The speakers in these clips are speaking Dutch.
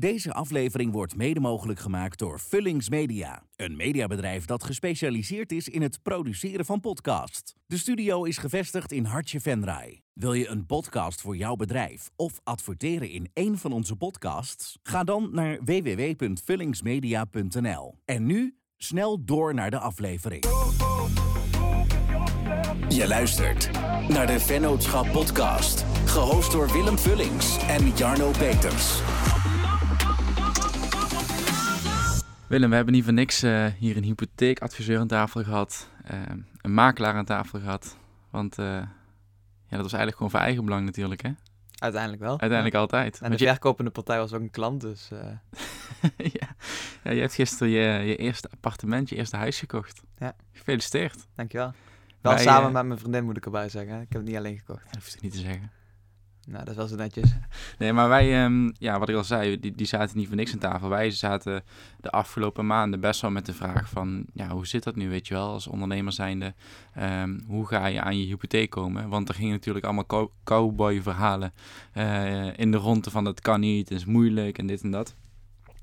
Deze aflevering wordt mede mogelijk gemaakt door Vullings Media, een mediabedrijf dat gespecialiseerd is in het produceren van podcasts. De studio is gevestigd in Hartje Venray. Wil je een podcast voor jouw bedrijf of adverteren in een van onze podcasts? Ga dan naar www.vullingsmedia.nl. En nu snel door naar de aflevering. Je luistert naar de Vennootschap Podcast, gehost door Willem Vullings en Jarno Peters. Willem, we hebben niet voor niks eh, hier een hypotheekadviseur aan tafel gehad, eh, een makelaar aan tafel gehad. Want uh, ja, dat was eigenlijk gewoon voor eigen belang natuurlijk, hè? Uiteindelijk wel. Uiteindelijk ja. altijd. En de je... verkopende partij was ook een klant, dus... ja. ja, je hebt gisteren je, je eerste appartement, je eerste huis gekocht. Ja. Gefeliciteerd. Dankjewel. Wel Wij, samen eh, met mijn vriendin, moet ik erbij zeggen. Ik heb het niet alleen gekocht. Dat hoeft niet te zeggen. Nou, dat wel zo netjes. Nee, maar wij, ehm, ja, wat ik al zei, die, die zaten niet voor niks aan tafel. Wij zaten de afgelopen maanden best wel met de vraag van, ja, hoe zit dat nu, weet je wel, als ondernemer zijnde, ehm, hoe ga je aan je hypotheek komen? Want er gingen natuurlijk allemaal cow- cowboy verhalen eh, in de ronde van, het kan niet, het is moeilijk en dit en dat.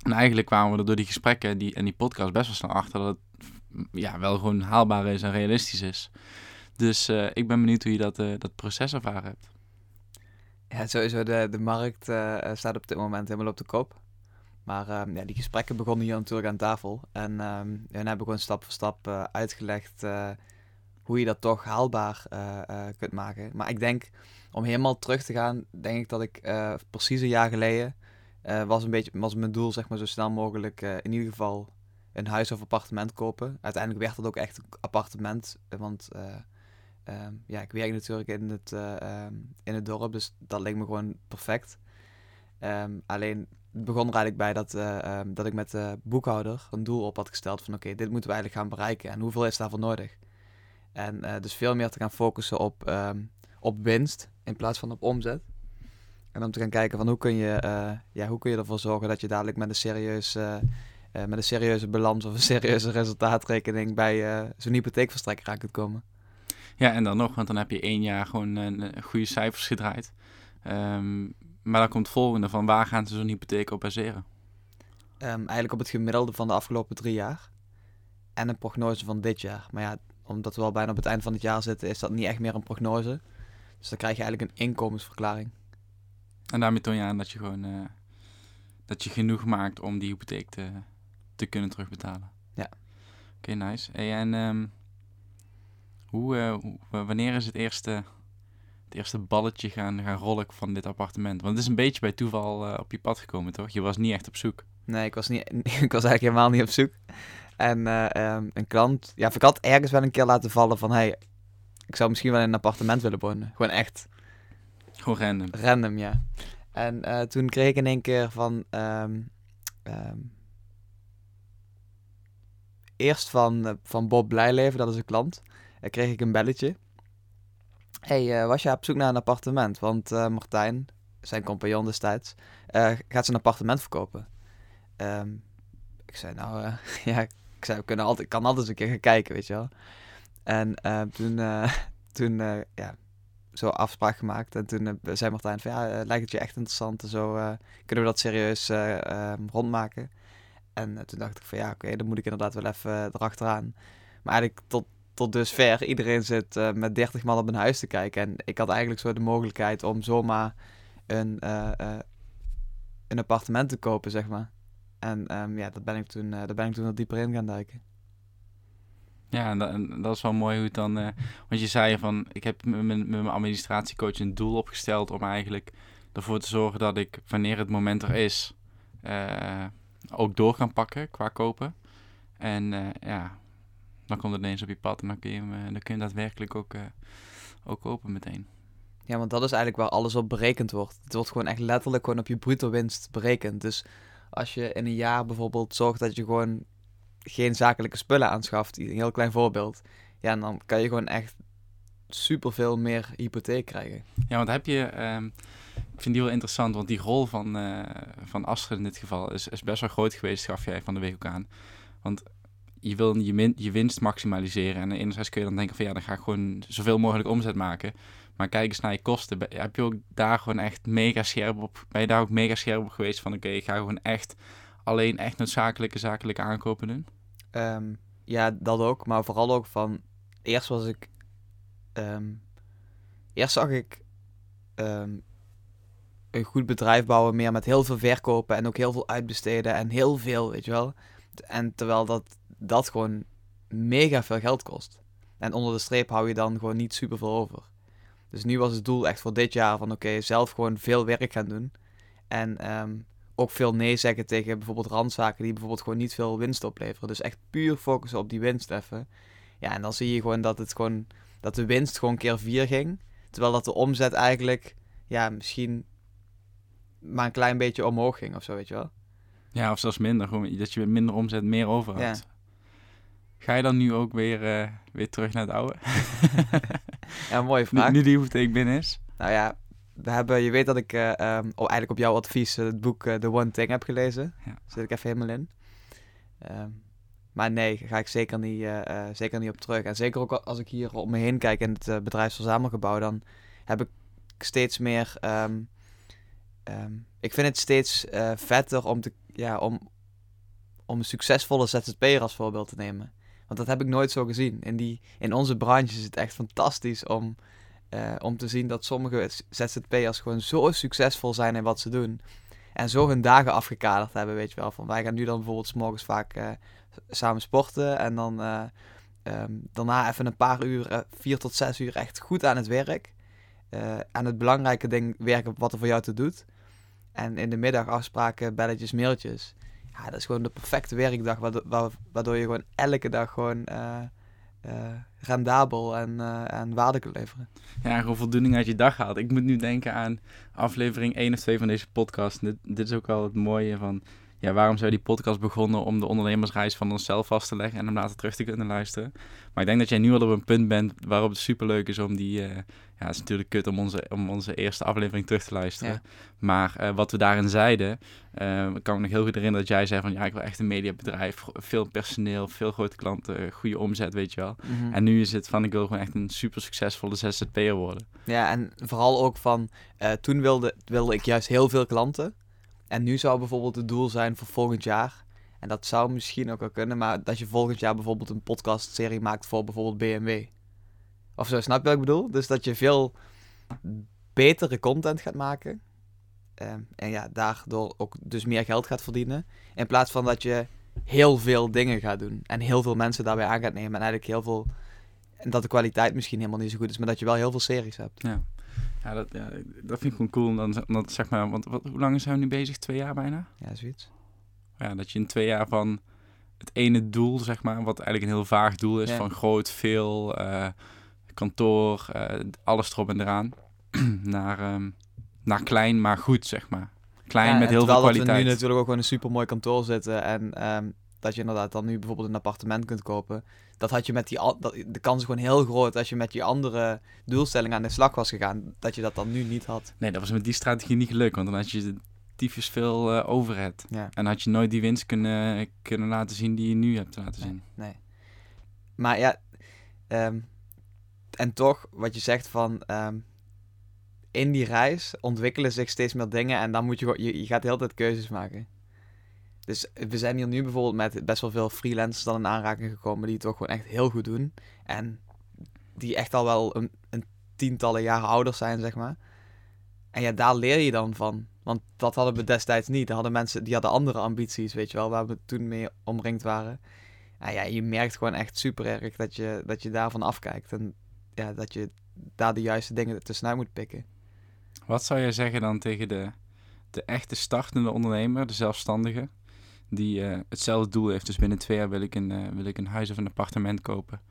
En eigenlijk kwamen we er door die gesprekken die, en die podcast best wel snel achter dat het ja, wel gewoon haalbaar is en realistisch is. Dus eh, ik ben benieuwd hoe je dat, eh, dat proces ervaren hebt. Ja, sowieso, de, de markt eh, staat op dit moment helemaal op de kop. Maar ehm, ja, die gesprekken begonnen hier natuurlijk aan tafel. En ehm en hebben gewoon stap voor stap eh, uitgelegd eh, hoe je dat toch haalbaar eh, eh, kunt maken. Maar ik denk, om helemaal terug te gaan, denk ik dat ik eh, precies een jaar geleden... eh, was, een beetje, was mijn doel, zeg maar, zo snel mogelijk eh, in ieder geval een huis of appartement kopen. Uiteindelijk werd dat ook echt een appartement, eh, want... eh, Ehm, ja, ik werk natuurlijk in het, eh, ehm, in het dorp, dus dat leek me gewoon perfect. Ehm, alleen het begon er eigenlijk bij dat, eh, dat ik met de boekhouder een doel op had gesteld van oké, dit moeten we eigenlijk gaan bereiken en hoeveel is daarvoor nodig? En eh, dus veel meer te gaan focussen op, op winst in plaats van op omzet. En om te gaan kijken van hoe kun je, ja, hoe kun je ervoor zorgen dat je dadelijk met een, serieus, met een serieuze balans of een serieuze resultaatrekening bij zo'n hypotheekverstrekker aan kunt komen. Ja, en dan nog, want dan heb je één jaar gewoon een, goede cijfers gedraaid. Ehm, maar dan komt het volgende van waar gaan ze zo'n hypotheek op baseren? Ehm, eigenlijk op het gemiddelde van de afgelopen drie jaar. En een prognose van dit jaar. Maar ja, omdat we al bijna op het eind van het jaar zitten, is dat niet echt meer een prognose. Dus dan krijg je eigenlijk een inkomensverklaring. En daarmee toon je aan dat je gewoon eh, dat je genoeg maakt om die hypotheek te, te kunnen terugbetalen. Ja. Oké, nice. Hey, en ehm, hoe, eh, wanneer is het eerste, het eerste balletje gaan, gaan rollen van dit appartement? Want het is een beetje bij toeval eh, op je pad gekomen, toch? Je was niet echt op zoek. Nee, ik was, niet, ik was eigenlijk helemaal niet op zoek. En eh, ehm, een klant, ja, ik had ergens wel een keer laten vallen van, hey, ik zou misschien wel in een appartement willen wonen. Gewoon echt Gewoon random. random, ja. En toen kreeg ik in één keer van. ehm, ehm, eerst van, van Bob Blijleven, dat is een klant. Eh, kreeg ik een belletje. hey, eh, was je op zoek naar een appartement? Want eh, Martijn, zijn compagnon destijds, eh, gaat zijn appartement verkopen. Ehm, ik zei, nou ja, ik zei, we kunnen altijd, kan altijd eens een keer gaan kijken, weet je wel. En toen, toen ja, zo afspraak gemaakt. En toen zei Martijn van ja, lijkt het je echt interessant en zo kunnen we dat serieus eh, ehm, rondmaken. En toen dacht ik van ja, oké, dan moet ik inderdaad wel even erachteraan. Maar eigenlijk tot, tot dusver, iedereen zit eh, met 30 man op een huis te kijken. En ik had eigenlijk zo de mogelijkheid om zomaar een, eh, eh, een appartement te kopen, zeg maar. En ehm, ja, dat ben ik toen, daar ben ik toen wat dieper in gaan duiken. Ja, en dat, en dat is wel mooi hoe het dan... want je zei van, ik heb met mijn administratiecoach een doel opgesteld om eigenlijk ervoor te zorgen dat ik, wanneer het moment er is, ook door kan pakken qua kopen. En ja, dan komt het ineens op je pad en dan kun je, hem, eh, dan kun je daadwerkelijk ook, eh, ook kopen meteen. Ja, want dat is eigenlijk waar alles op berekend wordt. Het wordt gewoon echt letterlijk gewoon op je bruto winst berekend. Dus als je in een jaar bijvoorbeeld zorgt dat je gewoon geen zakelijke spullen aanschaft, een heel klein voorbeeld, ja, dan kan je gewoon echt superveel meer hypotheek krijgen. Ja, want heb je... ehm, ik vind die wel interessant, want die rol van, eh van Astrid in dit geval is, is best wel groot geweest, gaf jij van de week ook aan. Want je wil je, winst maximaliseren en enerzijds kun je dan denken van ja, dan ga ik gewoon zoveel mogelijk omzet maken. Maar kijk eens naar je kosten. Heb je ook daar gewoon echt mega scherp op... Ben je daar ook mega scherp op geweest van... Oké, ik ga gewoon echt alleen echt noodzakelijke zakelijke aankopen doen? Ehm, ja, dat ook. Maar vooral ook van... Eerst was ik... ehm, eerst zag ik... ehm, een goed bedrijf bouwen meer met heel veel verkopen en ook heel veel uitbesteden en heel veel, weet je wel. En terwijl dat, dat gewoon mega veel geld kost. En onder de streep hou je dan gewoon niet super veel over. Dus nu was het doel echt voor dit jaar van oké, zelf gewoon veel werk gaan doen. En ehm, ook veel nee zeggen tegen bijvoorbeeld randzaken die bijvoorbeeld gewoon niet veel winst opleveren. Dus echt puur focussen op die winst even. Ja, en dan zie je gewoon dat het gewoon dat de winst gewoon keer vier ging. Terwijl dat de omzet eigenlijk ja, misschien maar een klein beetje omhoog ging of zo, weet je wel. Ja, of zelfs minder. Gewoon dat je met minder omzet meer over Ja. Ga je dan nu ook weer, eh, weer terug naar het oude? Ja, mooie vraag. nu die hypotheek binnen is? Nou ja, we hebben, je weet dat ik oh, eigenlijk op jouw advies eh, het boek The One Thing heb gelezen. Ja. Zit ik even helemaal in. Ehm, maar nee, ga ik zeker niet, zeker niet op terug. En zeker ook als ik hier om me heen kijk in het bedrijfsverzamelgebouw, dan heb ik steeds meer. ehm, ik vind het steeds vetter om, te, ja, om, om een succesvolle ZZP'er als voorbeeld te nemen. Want dat heb ik nooit zo gezien. In, die, in onze branche is het echt fantastisch om, eh, om te zien dat sommige ZZP'ers gewoon zo succesvol zijn in wat ze doen. En zo hun dagen afgekaderd hebben, weet je wel. Van wij gaan nu dan bijvoorbeeld morgens vaak eh, samen sporten. En dan eh, ehm, daarna even een paar uur, vier tot zes uur, echt goed aan het werk. Aan het belangrijke ding werken wat er voor jou te doet. En in de middag afspraken, belletjes, mailtjes. Ja, dat is gewoon de perfecte werkdag. Waardoor, wa- waardoor je gewoon elke dag gewoon eh, eh, rendabel en, eh, en waarde kunt leveren. Ja, gewoon voldoening uit je dag haalt. Ik moet nu denken aan aflevering 1 of 2 van deze podcast. Dit, dit is ook wel het mooie van... Ja, waarom zou die podcast begonnen om de ondernemersreis van onszelf vast te leggen en hem later terug te kunnen luisteren. Maar ik denk dat jij nu al op een punt bent waarop het superleuk is om die... eh, ja, het is natuurlijk kut om onze, om onze eerste aflevering terug te luisteren. Ja. Maar eh, wat we daarin zeiden, ik kan me nog heel goed herinneren dat jij zei van... Ja, ik wil echt een mediabedrijf, veel personeel, veel grote klanten, goede omzet, weet je wel. En nu is het van, ik wil gewoon echt een super succesvolle ZZP'er worden. Ja, en vooral ook van, toen wilde, wilde ik juist heel veel klanten. En nu zou bijvoorbeeld het doel zijn voor volgend jaar. En dat zou misschien ook wel kunnen, maar dat je volgend jaar bijvoorbeeld een podcastserie maakt voor bijvoorbeeld BMW. Of zo, snap je wat ik bedoel? Dus dat je veel betere content gaat maken. Ehm, en ja, daardoor ook dus meer geld gaat verdienen. In plaats van dat je heel veel dingen gaat doen. En heel veel mensen daarbij aan gaat nemen. En eigenlijk heel veel... En dat de kwaliteit misschien helemaal niet zo goed is, maar dat je wel heel veel series hebt. Ja, ja, dat, ja dat vind ik gewoon cool. Dan, dan zeg maar, want wat, hoe lang zijn we nu bezig? Twee jaar bijna? Ja, zoiets. Ja, dat je in twee jaar van het ene doel, zeg maar, wat eigenlijk een heel vaag doel is, Ja. van groot, veel, eh, kantoor, eh, alles erop en eraan, naar, ehm, naar klein, maar goed, zeg maar. Klein Ja, met heel veel terwijl dat kwaliteit. we nu natuurlijk ook gewoon een supermooi kantoor zitten en ehm, dat je inderdaad dan nu bijvoorbeeld een appartement kunt kopen. Dat had je met die dat, de kans gewoon heel groot als je met die andere doelstelling aan de slag was gegaan, dat je dat dan nu niet had. Nee, dat was met die strategie niet gelukt, want dan had je tyfus veel eh overhead. Ja. En had je nooit die winst kunnen, kunnen laten zien die je nu hebt laten zien. Nee. Maar ja, ehm, en toch, wat je zegt van, ehm, in die reis ontwikkelen zich steeds meer dingen en dan moet je gewoon, je, je gaat de hele tijd keuzes maken. Dus we zijn hier nu bijvoorbeeld met best wel veel freelancers dan in aanraking gekomen die het toch gewoon echt heel goed doen. En die echt al wel een, een tientallen jaren ouder zijn, zeg maar. En ja, daar leer je dan van. Want dat hadden we destijds niet. Er hadden mensen die hadden andere ambities, weet je wel, waar we toen mee omringd waren. Nou ja, je merkt gewoon echt super erg dat je, dat je daarvan afkijkt. En ja, dat je daar de juiste dingen tussenuit moet pikken. Wat zou jij zeggen dan tegen de, de echte startende ondernemer, de zelfstandige, die eh, hetzelfde doel heeft? Dus binnen twee jaar wil ik, een, eh, wil ik een huis of een appartement kopen.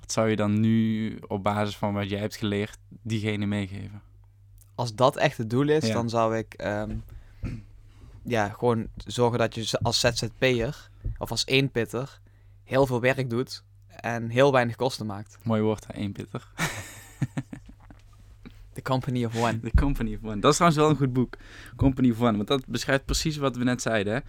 Wat zou je dan nu op basis van wat jij hebt geleerd diegene meegeven? Als dat echt het doel is, Ja. dan zou ik ehm, ja, gewoon zorgen dat je als ZZP'er of als eenpitter heel veel werk doet en heel weinig kosten maakt. Mooi woord, hè, één pitter. The Company of One. The Company of One. Dat is trouwens wel een goed boek. Company of One. Want dat beschrijft precies wat we net zeiden. Hè?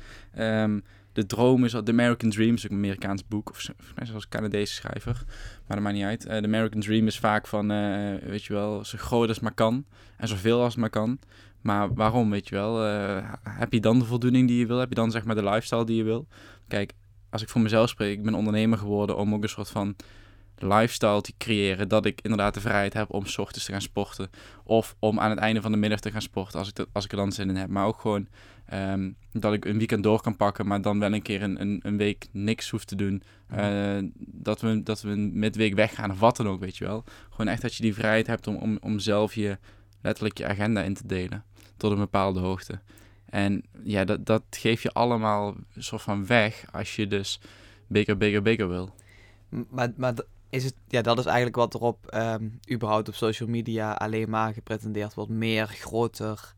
Ehm, de droom is, The American Dream is ook een Amerikaans boek, of een Canadese schrijver, maar dat maakt niet uit. Uh, The American Dream is vaak van, uh, weet je wel, zo groot als maar kan en zoveel als maar kan. Maar waarom, weet je wel? Uh, heb je dan de voldoening die je wil? Heb je dan zeg maar de lifestyle die je wil? Kijk, als ik voor mezelf spreek, ik ben ondernemer geworden om ook een soort van lifestyle te creëren. Dat ik inderdaad de vrijheid heb om s ochtends te gaan sporten. Of om aan het einde van de middag te gaan sporten als ik, dat, als ik er dan zin in heb. Maar ook gewoon um, dat ik een weekend door kan pakken, maar dan wel een keer een, een, een week niks hoef te doen. Uh, dat, we, dat we een midweek weggaan of wat dan ook, weet je wel. Gewoon echt dat je die vrijheid hebt om, om, om zelf je letterlijk je agenda in te delen. Tot een bepaalde hoogte. En ja, dat, dat geef je allemaal soort van weg als je dus bigger, bigger, bigger wil. Maar, maar is het, ja, dat is eigenlijk wat erop um, überhaupt op social media alleen maar gepretendeerd wordt. Meer, groter.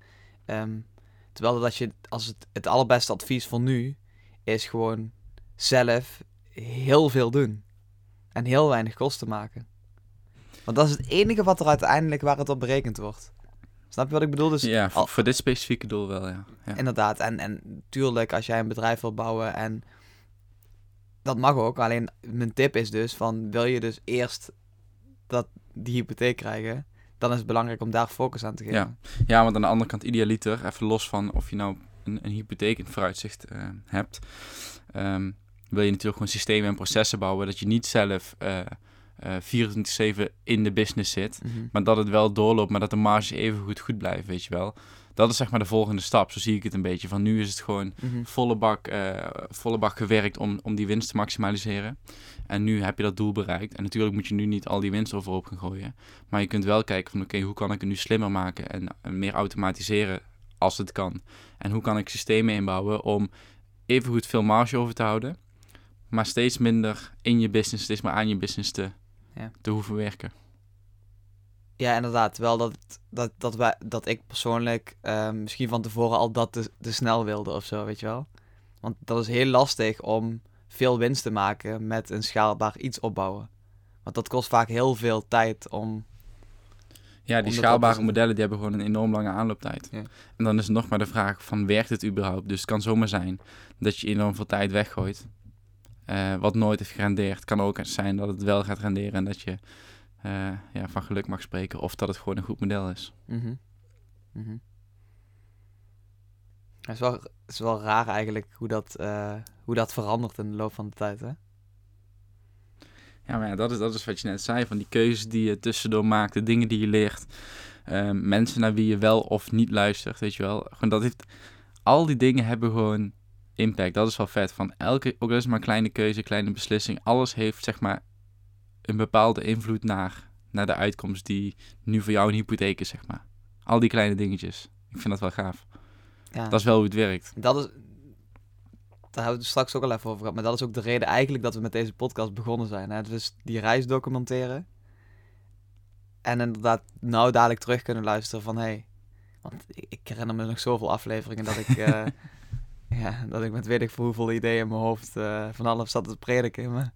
Um, terwijl dat je, als het, het allerbeste advies voor nu is gewoon zelf heel veel doen. En heel weinig kosten maken. Want dat is het enige wat er uiteindelijk waar het op berekend wordt. Snap je wat ik bedoel? Dus ja, voor, voor dit specifieke doel wel, ja. ja. Inderdaad. En, en tuurlijk, als jij een bedrijf wil bouwen en dat mag ook. Alleen mijn tip is dus van wil je dus eerst dat die hypotheek krijgen, dan is het belangrijk om daar focus aan te geven. Ja, ja want aan de andere kant idealiter, even los van of je nou een, een hypotheek in het vooruitzicht uh, hebt, um, wil je natuurlijk gewoon systemen en processen bouwen dat je niet zelf uh, uh, 24-7 in de business zit, mm -hmm. maar dat het wel doorloopt, maar dat de marges even goed goed blijven, weet je wel dat is zeg maar de volgende stap. Zo zie ik het een beetje. Van nu is het gewoon Mhm. volle, bak, eh, volle bak gewerkt om, om die winst te maximaliseren. En nu heb je dat doel bereikt. En natuurlijk moet je nu niet al die winst overhoop gaan gooien. Maar je kunt wel kijken van oké, hoe kan ik het nu slimmer maken en, en meer automatiseren als het kan. En hoe kan ik systemen inbouwen om even goed veel marge over te houden. Maar steeds minder in je business, steeds maar aan je business te, Ja. te hoeven werken. Ja, inderdaad. Wel dat, dat, dat, wij, dat ik persoonlijk ehm, misschien van tevoren al dat te, te snel wilde of zo, weet je wel. Want dat is heel lastig om veel winst te maken met een schaalbaar iets opbouwen. Want dat kost vaak heel veel tijd om... Ja, die schaalbare modellen die hebben gewoon een enorm lange aanlooptijd. Ja. En dan is het nog maar de vraag van werkt het überhaupt? Dus het kan zomaar zijn dat je enorm veel tijd weggooit. eh, wat nooit heeft gerendeerd. Het kan ook zijn dat het wel gaat renderen en dat je eh, ja, van geluk mag spreken. Of dat het gewoon een goed model is. Mhm. Mhm. Het is, wel, het is wel raar eigenlijk hoe dat, eh, hoe dat verandert in de loop van de tijd, hè? Ja, maar ja, dat is, dat is wat je net zei. Van die keuzes die je tussendoor maakt, de dingen die je leert. ehm, mensen naar wie je wel of niet luistert, weet je wel. Gewoon dat heeft, al die dingen hebben gewoon impact. Dat is wel vet. Van elke, ook al is maar een kleine keuze, kleine beslissing. Alles heeft zeg maar een bepaalde invloed naar, naar de uitkomst die nu voor jou een hypotheek is, zeg maar. Al die kleine dingetjes. Ik vind dat wel gaaf. Ja. Dat is wel hoe het werkt. Dat is. Daar hebben we het straks ook al even over gehad. Maar dat is ook de reden eigenlijk dat we met deze podcast begonnen zijn. Hè? Dus die reis documenteren. En inderdaad, nou dadelijk terug kunnen luisteren van hé. Hey, want ik, herinner me nog zoveel afleveringen dat ik. eh, ja, dat ik met weet ik veel hoeveel ideeën in mijn hoofd eh, van alles zat te prediken. Maar,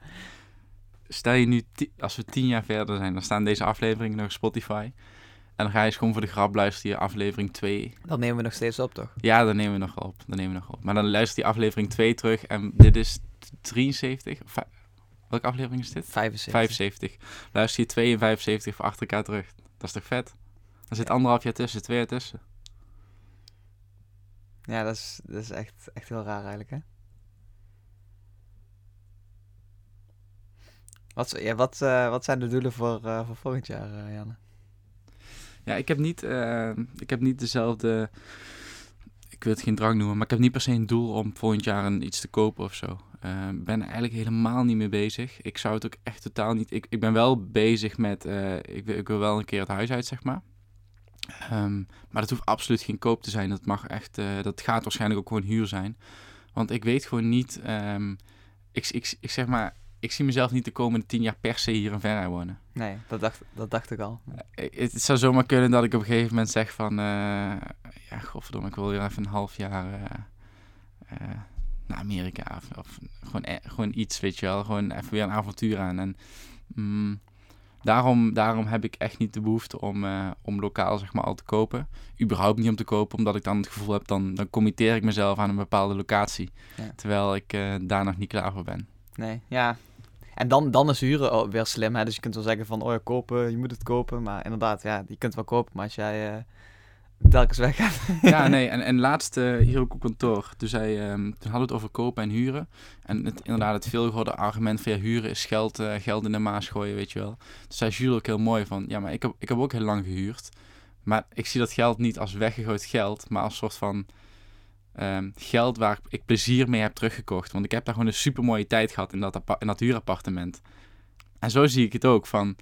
Stel je nu, als we tien jaar verder zijn, dan staan deze afleveringen nog op Spotify. En dan ga je eens gewoon voor de grap luisteren, je aflevering 2. dat nemen we nog steeds op, toch? Ja, dan nemen we nog op. Dan nemen we nog op. Maar dan luister die aflevering 2 terug en dit is 73. Of vij- Welke aflevering is dit? 75. 75. Luister je 2 en 75 voor achter elkaar terug. Dat is toch vet? Er zit anderhalf jaar tussen, twee jaar tussen. Ja, dat is, dat is echt, echt heel raar eigenlijk, hè? Wat, wat, eh, wat zijn de doelen voor, eh, voor volgend jaar, eh, Janne? Ja, ik heb niet, eh, ik heb niet dezelfde. Ik wil het geen drang noemen, maar ik heb niet per se een doel om volgend jaar iets te kopen of zo. Ik ben er eigenlijk helemaal niet mee bezig. Ik zou het ook echt totaal niet. Ik, ik ben wel bezig met. ik, ik wil wel een keer het huis uit, zeg maar. Ehm, maar dat hoeft absoluut geen koop te zijn. Dat mag echt. dat gaat waarschijnlijk ook gewoon huur zijn. Want ik weet gewoon niet. ehm, ik, ik, ik zeg maar. Ik zie mezelf niet de komende tien jaar per se hier in Venray wonen. Nee, dat dacht, dat dacht ik al. Eh, Het zou zomaar kunnen dat ik op een gegeven moment zeg van... eh, ja, godverdomme, ik wil weer even een half jaar eh, eh, naar Amerika. Of, of gewoon, e- gewoon iets, weet je wel. Gewoon even weer een avontuur aan. En mm, daarom, daarom heb ik echt niet de behoefte om, eh, om lokaal zeg maar, al te kopen. Überhaupt niet om te kopen, omdat ik dan het gevoel heb, dan, dan committeer ik mezelf aan een bepaalde locatie. Ja. Terwijl ik eh, daar nog niet klaar voor ben. Nee, ja. En dan, dan is huren weer slim. Hè? Dus je kunt wel zeggen van, oh ja, kopen, je moet het kopen. Maar inderdaad, ja, je kunt het wel kopen. Maar als jij eh, telkens weggaat... Ja, nee, en, en laatst eh, hier ook op kantoor, toen, zei, ehm, toen hadden we het over kopen en huren. En het, inderdaad, het veelgehoorde argument van ja, huren is geld, eh, geld in de maas gooien, weet je wel. Toen zei Jules ook heel mooi van, ja, maar ik heb, ik heb ook heel lang gehuurd. Maar ik zie dat geld niet als weggegooid geld, maar als soort van ehm, geld waar ik plezier mee heb teruggekocht. Want ik heb daar gewoon een super mooie tijd gehad in dat, in dat huurappartement. En zo zie ik het ook van,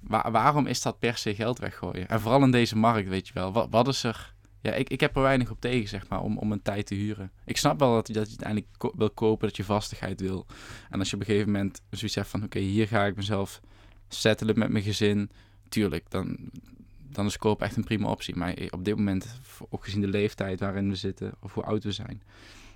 wa- waarom is dat per se geld weggooien? En vooral in deze markt, weet je wel. Wat, is er... Ja, ik, ik heb er weinig op tegen, zeg maar, om, om een tijd te huren. Ik snap wel dat, je- uiteindelijk wil kopen, dat je vastigheid wil. En als je op een gegeven moment zoiets hebt van... Oké, hier ga ik mezelf settelen met mijn gezin. Tuurlijk, dan, dan is kopen echt een prima optie. Maar op dit moment, ook gezien de leeftijd waarin we zitten... of hoe oud we zijn...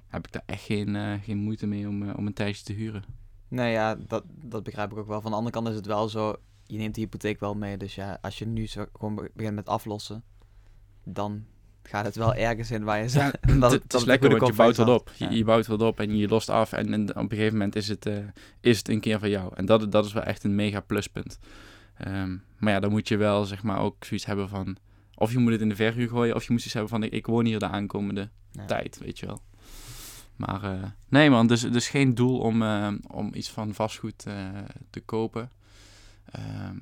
heb ik daar echt geen, eh, geen moeite mee om, eh, om een tijdje te huren. Nee, ja, dat, dat begrijp ik ook wel. Van de andere kant is het wel zo, je neemt de hypotheek wel mee. Dus ja, als je nu zo gewoon be- begint met aflossen, dan gaat het wel ergens in waar je zegt... het, dat het is lekker, want je bouwt wat op. Je, bouwt wat op en je lost af. En, en op een gegeven moment is het, eh, is het een keer van jou. En dat, dat is wel echt een mega pluspunt. Ehm, maar ja, dan moet je wel zeg maar ook zoiets hebben van... Of je moet het in de verhuur gooien, of je moet zoiets hebben van... Ik, ik woon hier de aankomende Ja. tijd, weet je wel. Maar eh, nee man, dus, dus geen doel om, eh, om iets van vastgoed eh, te kopen. Ehm,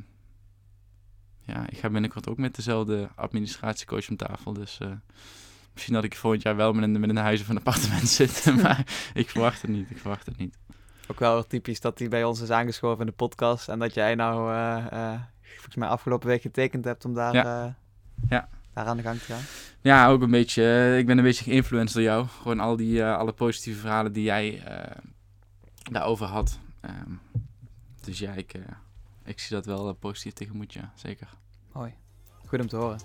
ja, ik ga binnenkort ook met dezelfde administratiecoach om tafel. Dus misschien dat ik volgend jaar wel met een, met een huis of een appartement zit. maar ik verwacht het niet, ik verwacht het niet. Ook wel typisch dat hij bij ons is aangeschoven in de podcast. En dat jij nou, eh, eh, volgens mij afgelopen week getekend hebt om daar, Ja. eh, Ja. daar aan de gang te gaan. Ja, ook een beetje. ik ben een beetje geïnfluenced door jou. Gewoon al die eh, alle positieve verhalen die jij eh, daarover had. Ehm, dus ja, ik, ik zie dat wel positief tegemoet, ja, zeker. Mooi. Goed om te horen.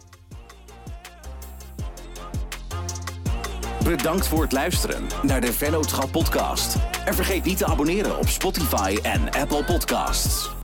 Bedankt voor het luisteren naar de Vennootschap podcast. En vergeet niet te abonneren op Spotify en Apple Podcasts.